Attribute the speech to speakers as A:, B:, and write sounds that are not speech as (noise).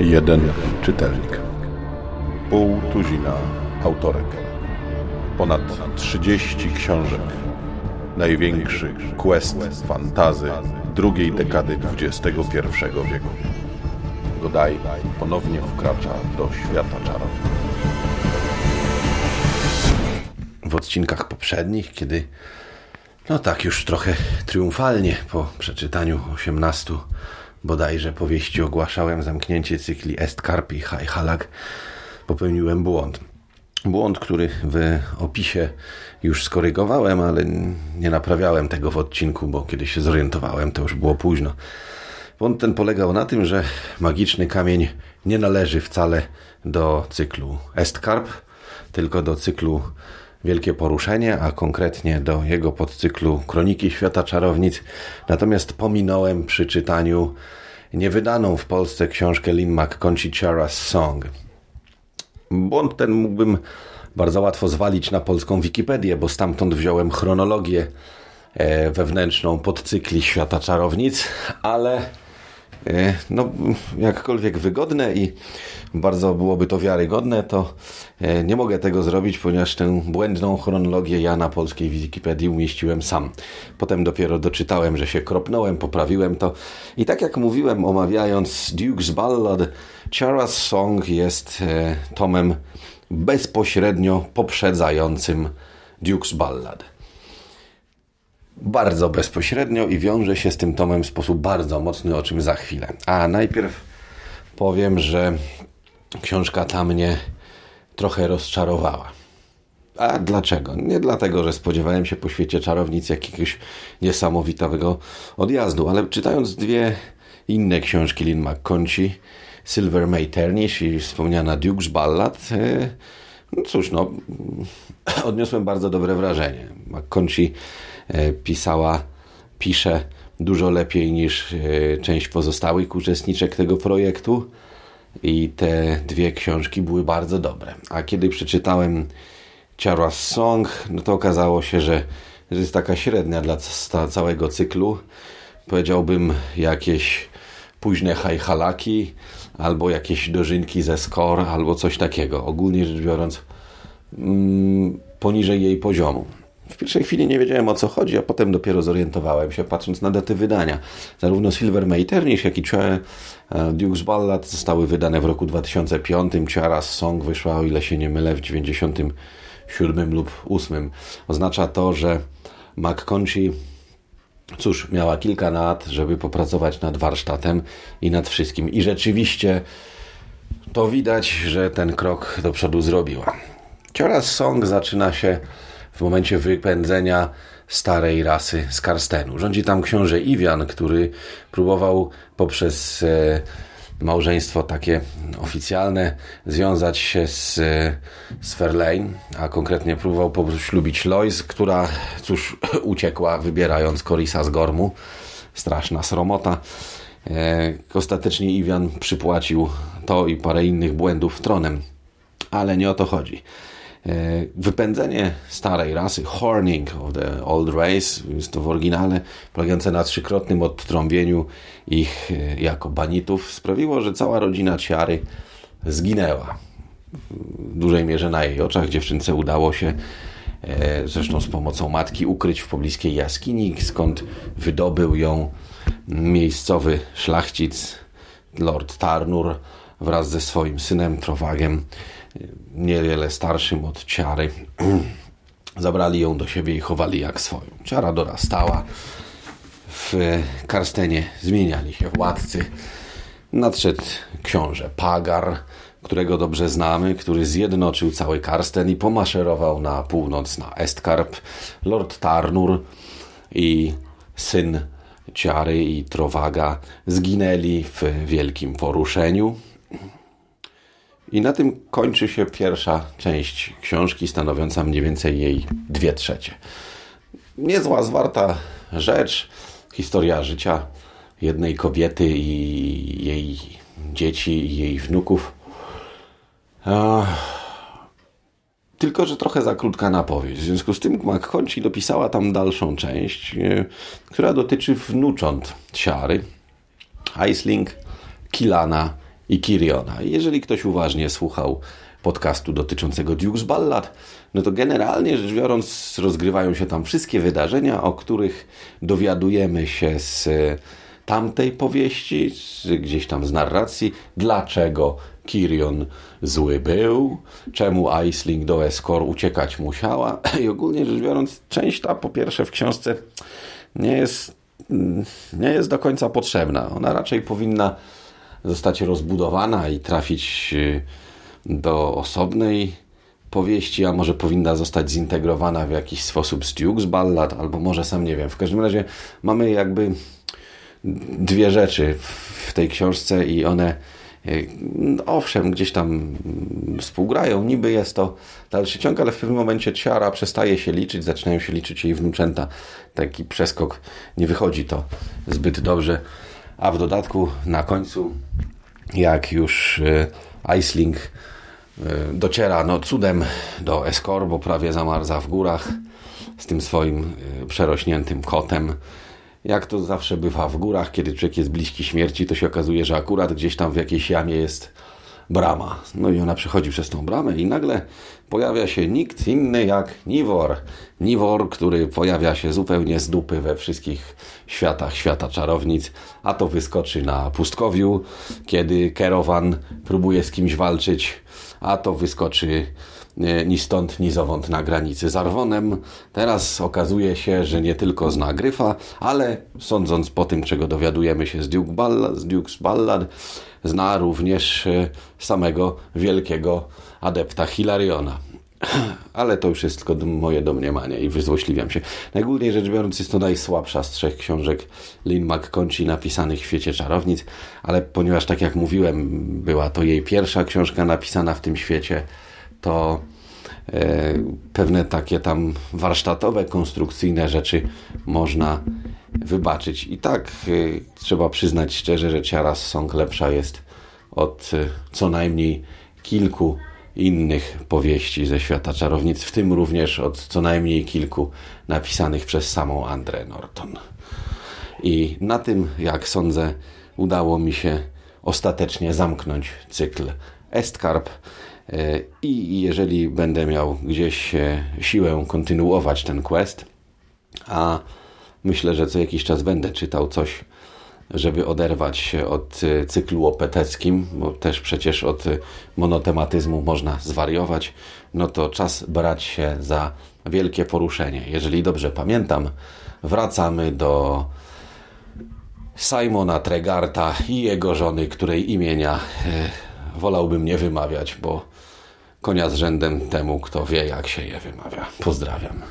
A: Jeden czytelnik. Pół tuzina autorek. Ponad 30 książek. Największy quest fantazy drugiej dekady XXI wieku. Godaj ponownie wkracza do świata czarów.
B: W odcinkach poprzednich, kiedy no tak już trochę triumfalnie po przeczytaniu 18 bodajże powieści ogłaszałem zamknięcie cykli Estkarp i Hajhalak, popełniłem błąd. Błąd, który w opisie już skorygowałem, ale nie naprawiałem tego w odcinku, bo kiedy się zorientowałem, to już było późno. Błąd ten polegał na tym, że magiczny kamień nie należy wcale do cyklu Estkarp, tylko do cyklu Wielkie Poruszenie, a konkretnie do jego podcyklu Kroniki Świata Czarownic. Natomiast pominąłem przy czytaniu niewydaną w Polsce książkę Lynn McConchie Song. Błąd ten mógłbym bardzo łatwo zwalić na polską Wikipedię, bo stamtąd wziąłem chronologię e, wewnętrzną podcykli Świata Czarownic, ale no, jakkolwiek wygodne i bardzo byłoby to wiarygodne, to e, nie mogę tego zrobić, ponieważ tę błędną chronologię ja na polskiej Wikipedii umieściłem sam. Potem dopiero doczytałem, że się kropnąłem, poprawiłem to. I tak jak mówiłem, omawiając Duke's Ballad, Chara's Song jest e, tomem bezpośrednio poprzedzającym Duke's Ballad bardzo bezpośrednio i wiąże się z tym tomem w sposób bardzo mocny, o czym za chwilę. A najpierw powiem, że książka ta mnie trochę rozczarowała. A dlaczego? Nie dlatego, że spodziewałem się po świecie czarownic jakiegoś niesamowitego odjazdu, ale czytając dwie inne książki Lynn McConchie, Silver May Ternish i wspomniana Duke's Ballad, e, no cóż, no, (clears throat) odniosłem bardzo dobre wrażenie. McConchie E, pisała, pisze dużo lepiej niż e, część pozostałych uczestniczek tego projektu i te dwie książki były bardzo dobre. A kiedy przeczytałem Ciarła's Song, no to okazało się, że jest taka średnia dla całego cyklu. Powiedziałbym jakieś późne hajhalaki, albo jakieś dożynki ze score, albo coś takiego. Ogólnie rzecz biorąc, mm, poniżej jej poziomu. W pierwszej chwili nie wiedziałem o co chodzi, a potem dopiero zorientowałem się, patrząc na daty wydania. Zarówno Silver Maternish, jak i e, Duke's Ballad zostały wydane w roku 2005. Ciara's Song wyszła, o ile się nie mylę, w 97 lub 8. Oznacza to, że McConchy cóż, miała kilka lat, żeby popracować nad warsztatem i nad wszystkim. I rzeczywiście to widać, że ten krok do przodu zrobiła. Ciara's Song zaczyna się w momencie wypędzenia starej rasy z Karstenu. Rządzi tam książę Iwian, który próbował poprzez e, małżeństwo takie oficjalne związać się z, e, z a konkretnie próbował poślubić Lois, która cóż (clears throat) uciekła wybierając Korisa z Gormu. Straszna sromota. E, ostatecznie Iwian przypłacił to i parę innych błędów tronem. Ale nie o to chodzi. E, wypędzenie starej rasy, horning of the old race, jest to w oryginale, polegające na trzykrotnym odtrąbieniu ich e, jako banitów, sprawiło, że cała rodzina Ciary zginęła. W dużej mierze na jej oczach dziewczynce udało się e, zresztą z pomocą matki ukryć w pobliskiej jaskini, skąd wydobył ją miejscowy szlachcic Lord Tarnur wraz ze swoim synem Trowagiem niewiele starszym od ciary. (clears throat) Zabrali ją do siebie i chowali jak swoją. Ciara dorastała. W Karstenie zmieniali się władcy. Nadszedł książę Pagar, którego dobrze znamy, który zjednoczył cały Karsten i pomaszerował na północ na Estkarp. Lord Tarnur i syn Ciary i Trowaga zginęli w wielkim poruszeniu. I na tym kończy się pierwsza część książki, stanowiąca mniej więcej jej dwie trzecie. Niezła, zwarta rzecz, historia życia jednej kobiety i jej dzieci i jej wnuków. tylko, że trochę za krótka na. W związku z tym McConchie dopisała tam dalszą część, e, która dotyczy wnucząt Siary, Aisling, Kilana i Kiriona. Jeżeli ktoś uważnie słuchał podcastu dotyczącego Duke's Ballad, no to generalnie rzecz biorąc rozgrywają się tam wszystkie wydarzenia, o których dowiadujemy się z tamtej powieści, gdzieś tam z narracji, dlaczego Kirion zły był, czemu Aisling do Eskor uciekać musiała (clears throat) i ogólnie rzecz biorąc część ta po pierwsze w książce nie jest, nie jest do końca potrzebna. Ona raczej powinna zostać rozbudowana i trafić y, do osobnej powieści, a może powinna zostać zintegrowana w jakiś sposób z Duke's Ballad, albo może sam nie wiem. W każdym razie mamy jakby dwie rzeczy w tej książce i one e, owszem, gdzieś tam współgrają, niby jest to dalszy ciąg, ale w pewnym momencie ciara przestaje się liczyć, zaczynają się liczyć jej wnuczęta. Taki przeskok, nie wychodzi to zbyt dobrze. A w dodatku na końcu, jak już Aisling e, dociera no, cudem do Eskor, bo prawie zamarza w górach z tym swoim e, przerośniętym kotem, jak to zawsze bywa w górach, kiedy człowiek jest bliski śmierci, to się okazuje, że akurat gdzieś tam w jakiejś jamie jest brama. No i ona przechodzi przez tą bramę i nagle pojawia się nikt inny jak Niwor. Niwor, który pojawia się zupełnie z dupy we wszystkich światach świata czarownic, a to wyskoczy na pustkowiu, kiedy Kerowan próbuje z kimś walczyć, a to wyskoczy ni stąd, ni zowąd na granicy z Arwonem. Teraz okazuje się, że nie tylko zna Gryfa, ale sądząc po tym, czego dowiadujemy się z, Duke Ballad, z Duke's Ballad, zna również e, samego wielkiego adepta Hilariona. (clears throat) Ale to już jest tylko moje domniemanie i wyzłośliwiam się. Najgłówniej rzecz biorąc jest to najsłabsza z trzech książek Lynn McConchie napisanych w świecie czarownic, ale ponieważ tak jak mówiłem, była to jej pierwsza książka napisana w tym świecie, to e, pewne takie tam warsztatowe, konstrukcyjne rzeczy można wybaczyć. I tak e, trzeba przyznać szczerze, że Ciara Song lepsza jest od e, co najmniej kilku innych powieści ze świata czarownic, w tym również od co najmniej kilku napisanych przez samą Andrę Norton. I na tym, jak sądzę, udało mi się ostatecznie zamknąć cykl Estkarp. E, I jeżeli będę miał gdzieś e, siłę kontynuować ten quest, a myślę, że co jakiś czas będę czytał coś, żeby oderwać się od e, cyklu opeteckim, bo też przecież od monotematyzmu można zwariować, no to czas brać się za wielkie poruszenie. Jeżeli dobrze pamiętam, wracamy do Simona Tregarta i jego żony, której imienia wolałbym nie wymawiać, bo konia z rzędem temu, kto wie, jak się je wymawia. Pozdrawiam.